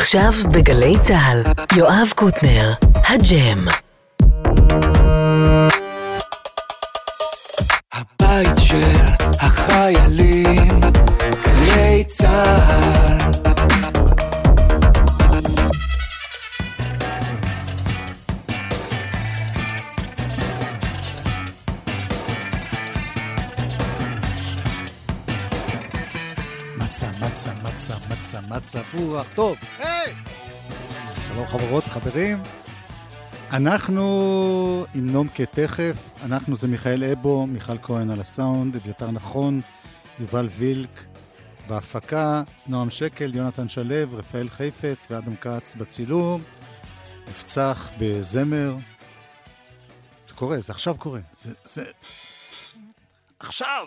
עכשיו בגלי צה"ל, יואב קוטנר, הג'ם. הבית של החיילים, גלי צה"ל. מצה, מצה, מצה, מצה, מצה, פורח, טוב, היי! שלום חברות, חברים. אנחנו עם נומקה תכף, אנחנו זה מיכאל אבו, מיכל כהן על הסאונד, אביתר נכון, יובל וילק בהפקה, נועם שקל, יונתן שלו, רפאל חיפץ ואדם כץ בצילום. נפצח בזמר. זה קורה, זה עכשיו קורה. זה... זה... עכשיו!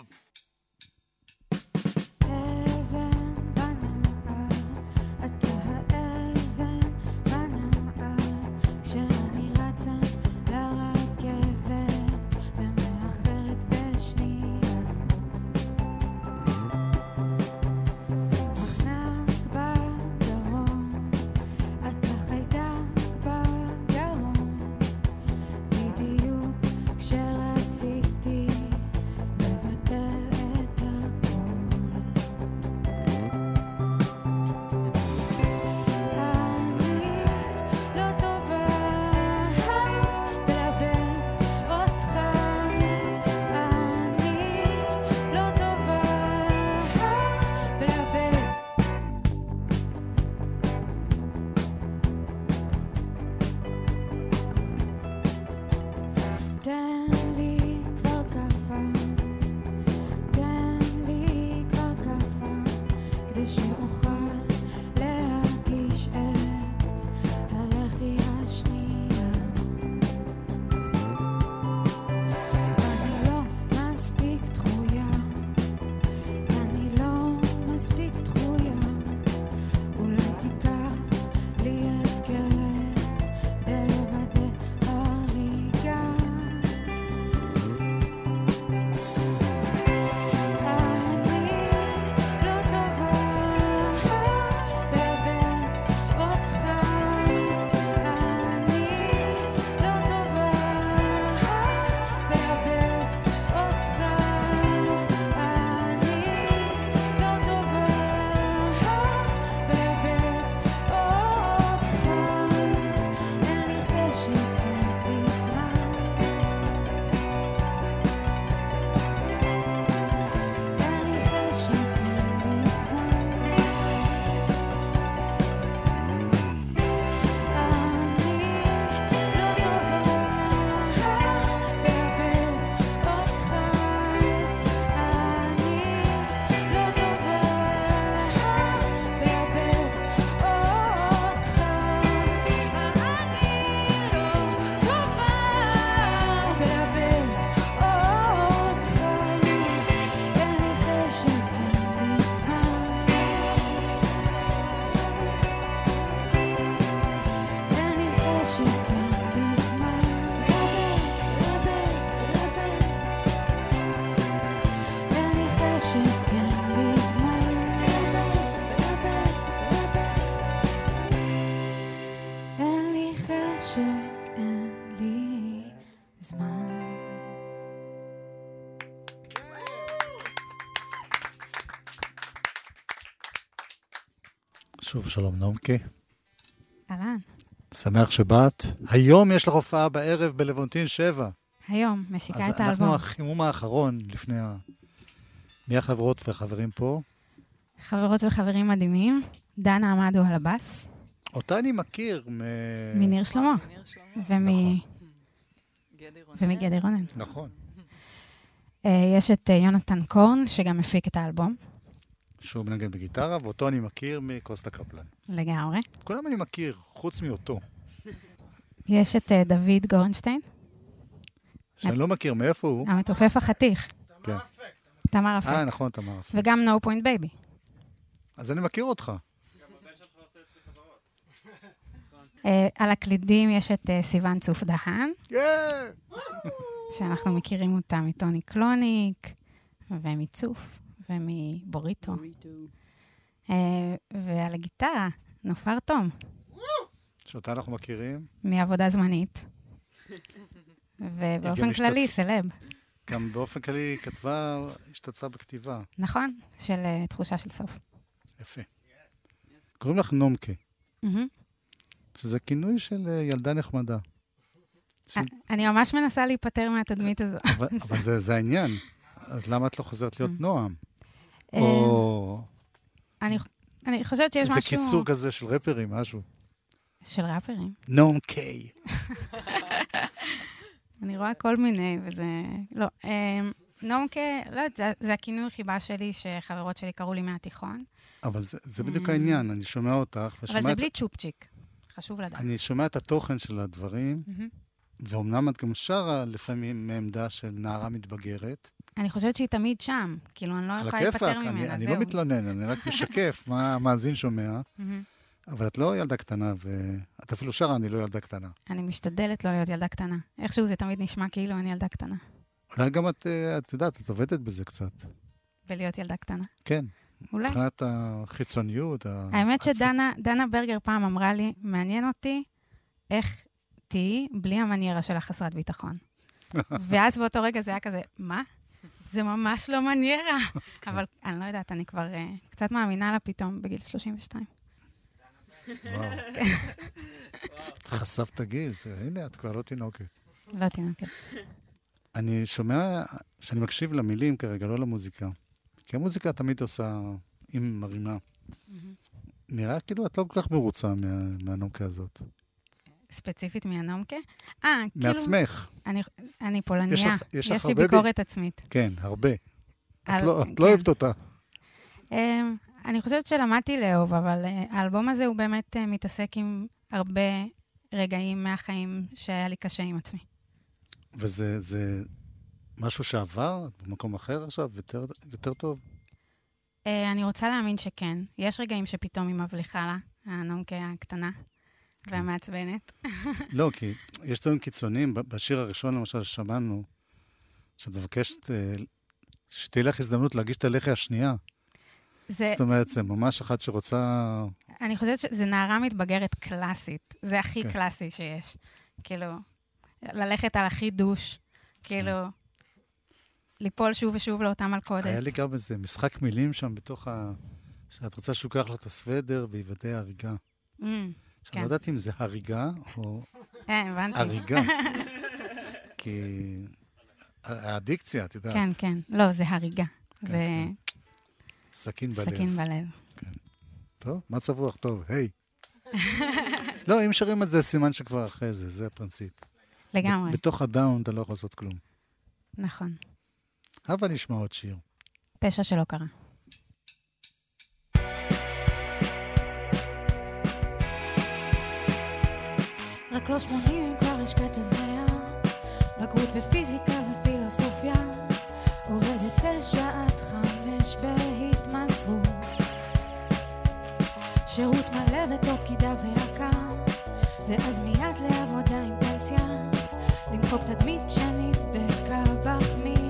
שוב שלום נומקה. אהלן, שמח שבאת. היום יש לך הופעה בערב בלוונטין 7. היום משיקה אז את האלבום. אנחנו החימום האחרון לפני ה... מי החברות והחברים פה? חברות וחברים מדהימים, דנה עמדו על הבאס, אותה אני מכיר מ... מניר שלמה, ומ- נכון. ומגדי רונן. נכון. אה, יש את אה, יונתן קורן, שגם מפיק את האלבום, שהוא מנגן בגיטרה, ואותו אני מכיר מקוסטה קפלן. לגמרי. את כולם אני מכיר, חוץ מאותו. יש את אה, דוד גורנשטיין, שאני לא מכיר מאיפה הוא. המתופף החתיך. כן. תמר אפק. אה, נכון, תמר אפק. וגם No Point Baby. אז אני מכיר אותך. אה, על הקלידים יש את אה, סיון צוף דהן, כן! שאנחנו מכירים אותה מטוני קלוניק, ומצוף, ומבוריטו. אה, ועל הגיטרה, נופר תום, שאותה אנחנו מכירים, מעבודה זמנית. ובאופן כללי, סלב. גם באופן כללי היא כתבה, השתתפה בכתיבה. נכון? של אה, תחושה של סוף. יפה. קוראים לך נומקה. שזה כינוי של אה, ילדה נחמדה. אני ממש מנסה להיפטר מהתדמית הזו. אבל, אבל זה, זה העניין. אז למה את לא חוזרת להיות נועם? או אני- אני חושבת שיש משהו... קיצור כזה של רפרים, משהו. של ראפרים. נום קיי. אני רואה כל מיני, וזה... לא. אמ, נומקה, לא יודעת, זה- זה הכינוי חיבה שלי, שחברות שלי קראו לי מהתיכון. אבל זה, זה בדיוק אה. העניין, אני שומע אותך, אבל זה את, בלי צ'ופצ'יק. חשוב לדעת. אני שומע את התוכן של הדברים. ואומנם את גם שרה לפעמים מעמדה של נערה מתבגרת. אני חושבת שהיא תמיד שם. כאילו, אני לא יכולה להיפטר אני, ממנה, אני זהו. לא מתלונן, אני רק משקף מה המאזין שומע. אבל את לא ילדה קטנה, ואת אפילו שרה, אני לא ילדה קטנה. אני משתדלת לא להיות ילדה קטנה. איכשהו זה תמיד נשמע כאילו אני ילדה קטנה. אולי גם את, אה, את יודעת, את עובדת בזה קצת. ולהיות ילדה קטנה. כן, אולי. מבחינת החיצוניות. האמת הצ- שדנה דנה ברגר פעם אמרה לי, מעניין אותי איך תהיי בלי המניירה של החסרת ביטחון. ואז באותו רגע זה היה כזה, מה? זה ממש לא מניירה. כן. אבל אני לא יודעת, אני כבר uh, קצת מאמינה לה פתאום בגיל 32. וואו. חשפת גיל, זה, הנה, את כבר לא תינוקת. לא תינוקת. אני שומע, שאני מקשיב למילים כרגע, לא למוזיקה. כי המוזיקה תמיד עושה, היא מרימה. נראה כאילו את לא כל כך מרוצה מה, מהנומקה הזאת. ספציפית מהנומקה? אה, כאילו... מעצמך, אני, אני פולניה. יש לך- יש יש לי הרבה ב- ביקורת עצמית. כן, הרבה. את על- לא, את לא כן. אוהבת אותה. אמ, אני חושבת שלמדתי לאהוב, אבל אה, האלבום הזה הוא באמת אה, מתעסק עם הרבה רגעים מהחיים שהיה לי קשה עם עצמי. וזה זה משהו שעבר, את במקום אחר עכשיו, יותר, יותר טוב? אה, אני רוצה להאמין שכן. יש רגעים שפתאום היא מבליחה לה, הנומקה הקטנה. והמעצבנת. לא, כי יש דברים קיצוניים. בשיר הראשון, למשל, ששמענו, שאת מבקשת אה, שתהיה לך הזדמנות להגיש את הלחי השנייה. זה, זאת אומרת, זה ממש אחת שרוצה... אני חושבת שזה נערה מתבגרת קלאסית. זה הכי כן. קלאסי שיש. כאילו, ללכת על הכי דוש, כאילו, ליפול שוב ושוב לאותה מלכודת. היה לי גם איזה משחק מילים שם בתוך ה... שאת רוצה שהוא ייקח לה את הסוודר ויוודא הריגה. Mm, עכשיו, כן. לא יודעת אם זה הריגה או אה, הבנתי. הריגה. כי האדיקציה, את יודעת, כן, כן. לא, זה הריגה. כן, זה כן. סכין בלב. סכין בלב. טוב, מצב רוח טוב, היי. לא, אם שרים את זה, סימן שכבר אחרי זה, זה הפרינציפ. לגמרי, בתוך הדאון אתה לא יכול לעשות כלום. נכון. הבה נשמע עוד שיר. פשע שלא קרה. רק לא שמונים אם כבר השקעת זמיה בגרות בפיזיקה ופילוסופיה עובדת תשע עד חמש בהתמסרות. שירות מלא בתור פקידה בהקה ואז מיד לעבודה עם פנסיה למחוק תדמית שנית בקבח מילדות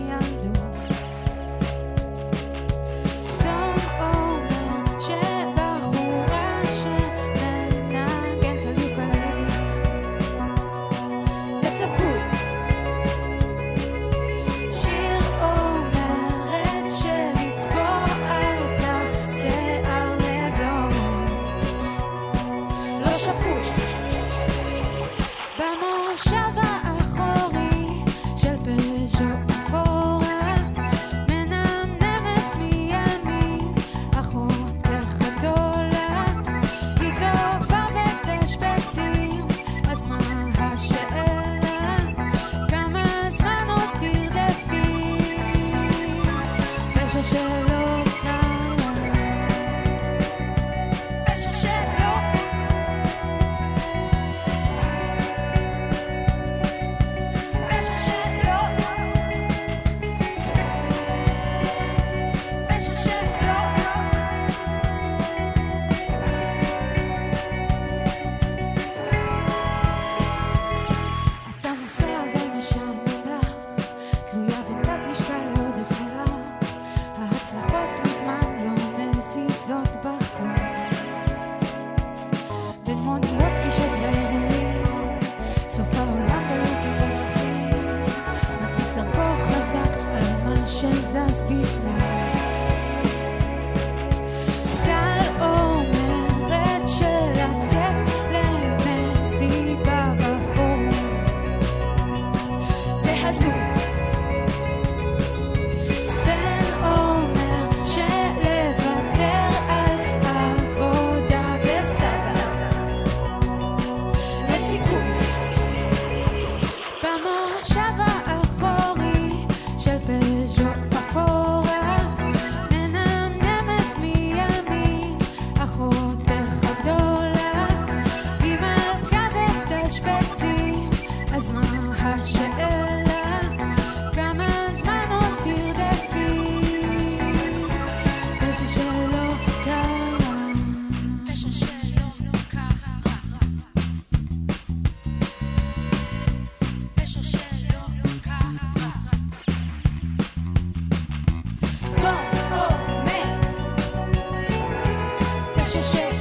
פשע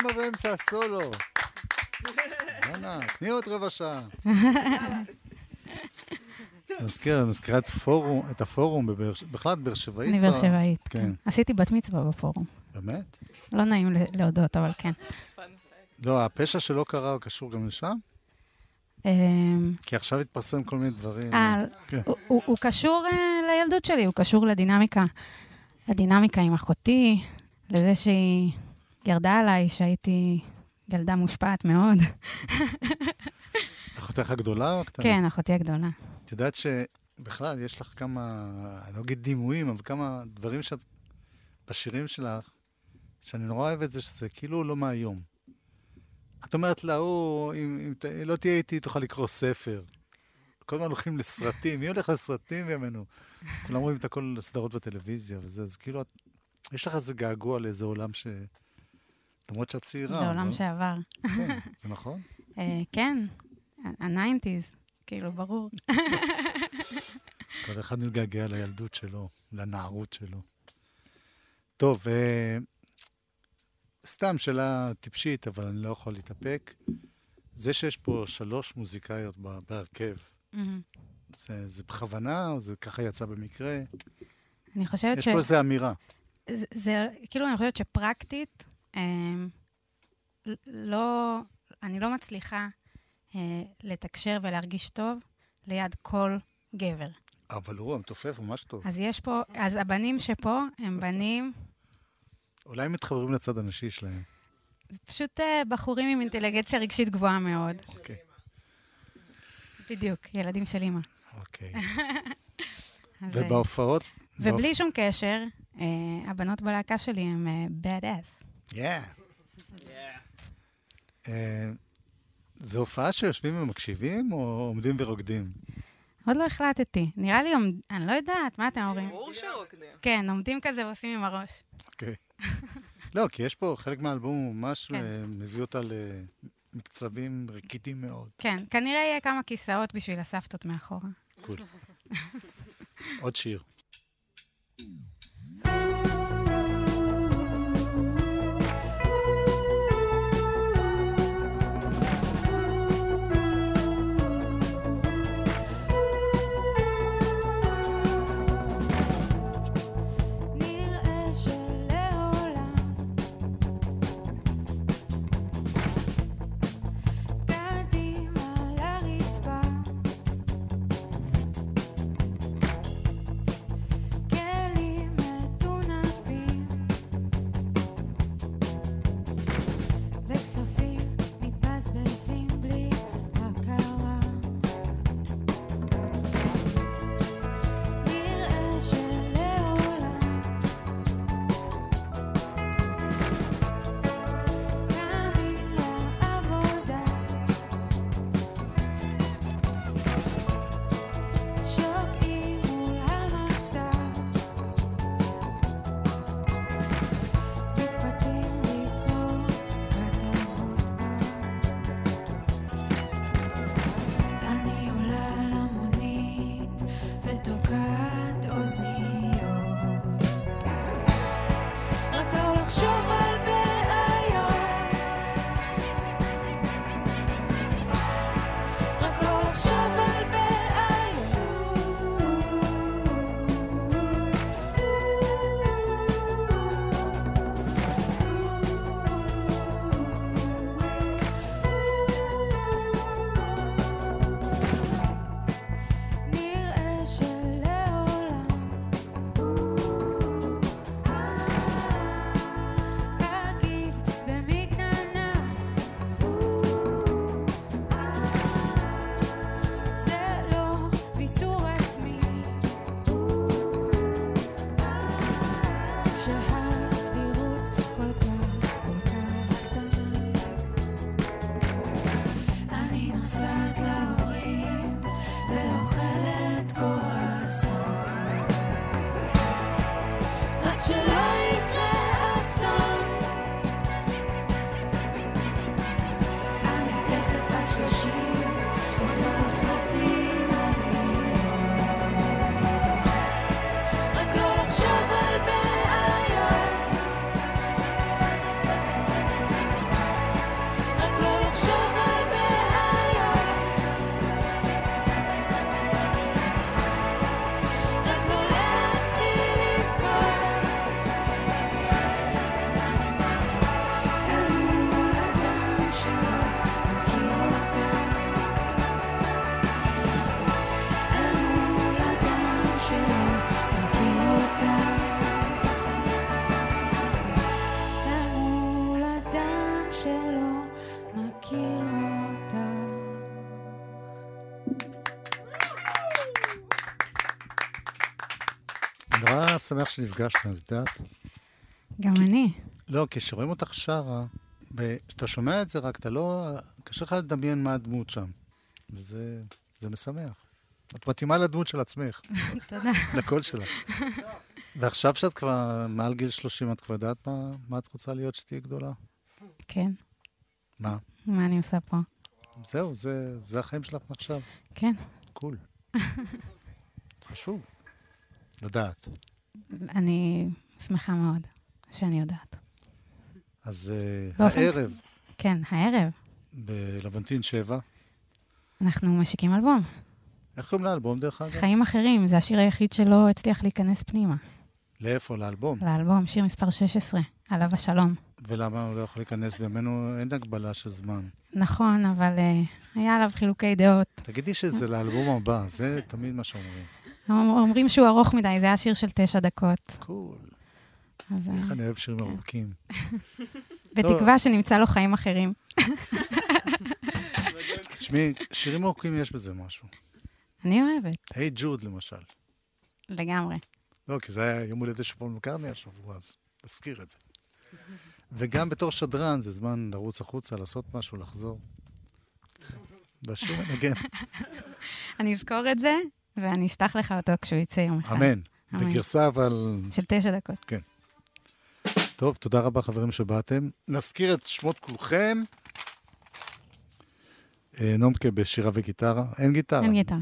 למה באמצע הסולו? בואנה, תני עוד רבע שעה. נזכיר, מזכירה את פורום, את הפורום בבאר בכלל את באר שבעית? אני באר שבעית. כן. עשיתי בת מצווה בפורום. באמת? לא נעים להודות, אבל כן. לא, הפשע שלא קרה הוא קשור גם לשם? אמ, כי עכשיו התפרסם כל מיני דברים. אה, כן. הוא קשור אה, לילדות שלי, הוא קשור לדינמיקה. לדינמיקה עם אחותי, לזה שהיא ירדה עליי, שהייתי ילדה מושפעת מאוד. אחותך הגדולה או הקטנה? כן, אחותי הגדולה. את יודעת שבכלל יש לך כמה, אני לא אגיד דימויים, אבל כמה דברים שאת, בשירים שלך, שאני נורא אוהב את זה, שזה כאילו לא מהיום. את אומרת לה, הוא, אם, אם ת- לא תהיה איתי, תוכל לקרוא ספר. כל הזמן הולכים לסרטים, מי הולך לסרטים ימינו? כולם רואים את הכל סדרות בטלוויזיה וזה, אז כאילו, את, יש לך איזה געגוע לאיזה עולם ש... למרות שאת צעירה. זה עולם לא? שעבר. כן, זה נכון? אה, כן, ה nineties, כאילו, ברור. כל אחד מתגעגע לילדות שלו, לנערות שלו. טוב, אה, סתם שאלה טיפשית, אבל אני לא יכול להתאפק. זה שיש פה שלוש מוזיקאיות בהרכב, מהמם. זה, זה בכוונה או זה ככה יצא במקרה? אני חושבת יש ש... פה איזו אמירה. זה, זה, כאילו, אני חושבת שפרקטית, לא, אני לא מצליחה אה, לתקשר ולהרגיש טוב ליד כל גבר. אבל הוא המתופף ממש טוב. אז יש פה, אז הבנים שפה הם בנים, אולי הם מתחברים לצד הנשי שלהם. זה פשוט אה, בחורים עם אינטליגנציה רגשית גבוהה מאוד. אוקיי, בדיוק, ילדים של אימא. אוקיי. אה, ובהופעות? ובלי שום קשר, הבנות בלהקה שלי הם bad ass. Yeah. אה, זו הופעה שיושבים ומקשיבים, או עומדים ורוקדים? עוד לא החלטתי. נראה לי, עומד- אני לא יודעת, מה אתם אומרים? ברור שרוקדים. כן, עומדים כזה ועושים עם הראש. אוקיי. לא, כי יש פה חלק מהאלבום הוא ממש כן. אה, מביא אותה למקצבים רקידים מאוד. כן, כנראה יהיה כמה כיסאות בשביל הסבתות מאחורה. קול. עוד שיר. נורא שמח שנפגשנו, את יודעת? גם אני. לא, כשרואים אותך שרה, כשאתה שומע את זה רק, אתה לא... קשה לך לדמיין מה הדמות שם. וזה זה משמח. את מתאימה לדמות של עצמך, תודה. לקול שלך. ועכשיו שאת כבר מעל גיל 30, את כבר יודעת מה, מה את רוצה להיות שתהיי גדולה? כן, מה? מה אני עושה פה? זהו, זה, זה החיים שלך מעכשיו. כן. קול. חשוב. לדעת. אני שמחה מאוד שאני יודעת. אז uh, באופן- הערב, כן, הערב בלוונטין 7, אנחנו משיקים אלבום. איך קוראים לאלבום דרך אגב? חיים אחרים, זה השיר היחיד שלא הצליח להיכנס פנימה. לאיפה? לאלבום. לאלבום, שיר מספר 16, עליו השלום. ולמה הוא לא יכול להיכנס בימינו? אין הגבלה של זמן. נכון, אבל uh, היה עליו חילוקי דעות. תגידי שזה לאלבום הבא, זה תמיד מה שאומרים. אומרים שהוא ארוך מדי, זה היה שיר של תשע דקות. קול. אה, איך אני אוהב שירים ארוכים. בתקווה שנמצא לו חיים אחרים. תשמעי, שירים ארוכים יש בזה משהו. אני אוהבת, היי ג'וד למשל. לגמרי. לא, כי זה היה יום הולדת של פול מקרני השבוע, אז תזכיר את זה. וגם בתור שדרן, זה זמן לרוץ החוצה, לעשות משהו, לחזור. בשיר מנגן. אני אזכור את זה, ואני אשלח לך אותו כשהוא יצא יום אחד. אמן. אמן. בגרסה, אבל... של תשע דקות. טוב, תודה רבה, חברים שבאתם. נזכיר את שמות כולכם. אה, נומקה בשירה וגיטרה. אין גיטרה, אין גיטרה,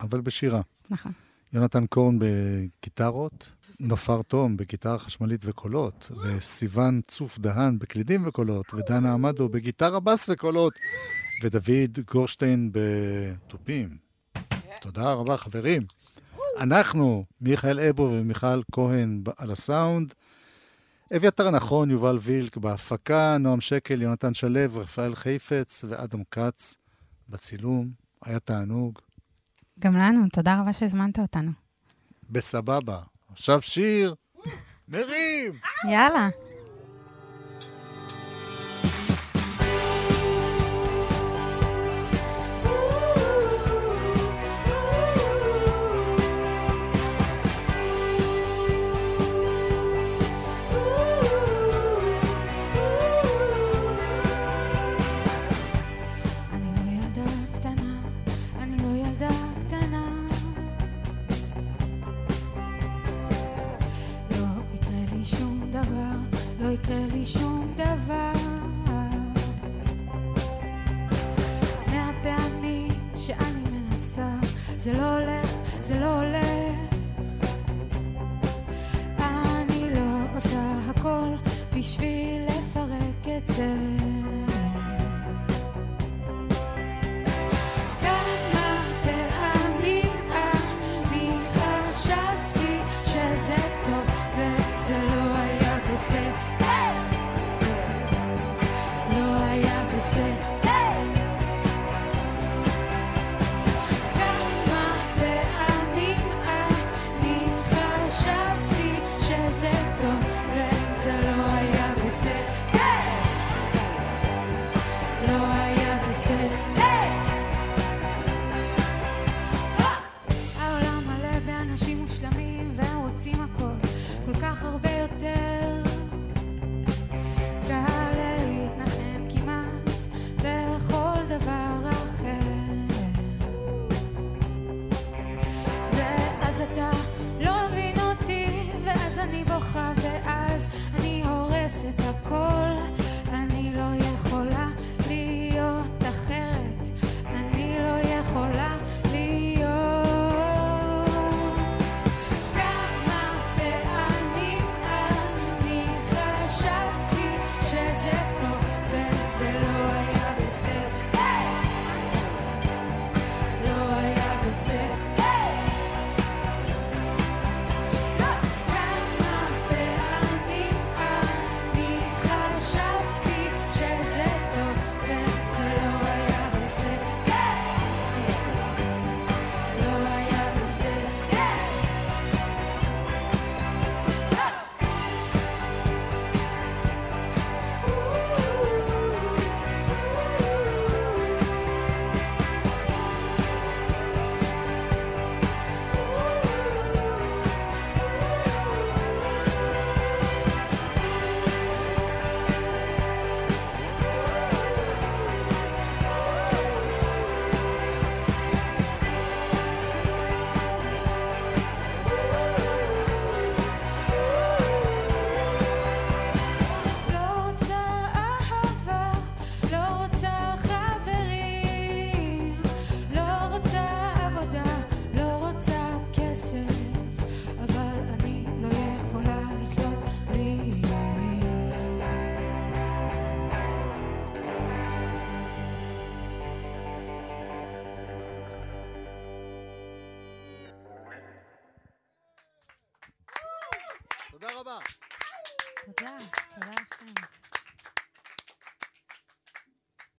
אבל בשירה. נכון. יונתן קורן בגיטרות, נופר תום בגיטרה חשמלית וקולות, וסיון צוף דהן בקלידים וקולות, ודנה עמדו בגיטרה בס וקולות, ודוד גורשטיין בתופים. תודה רבה, חברים. אנחנו, מיכאל אבו ומיכל כהן על הסאונד, אביתר נכון, יובל וילק בהפקה, נועם שקל, יונתן שלו, רפאל חיפץ ואדם כץ בצילום. היה תענוג. גם לנו, תודה רבה שהזמנת אותנו. בסבבה. עכשיו שיר. מרים! יאללה. זה לא הולך, זה לא הולך. אני לא עושה הכל בשביל לפרק את זה. said.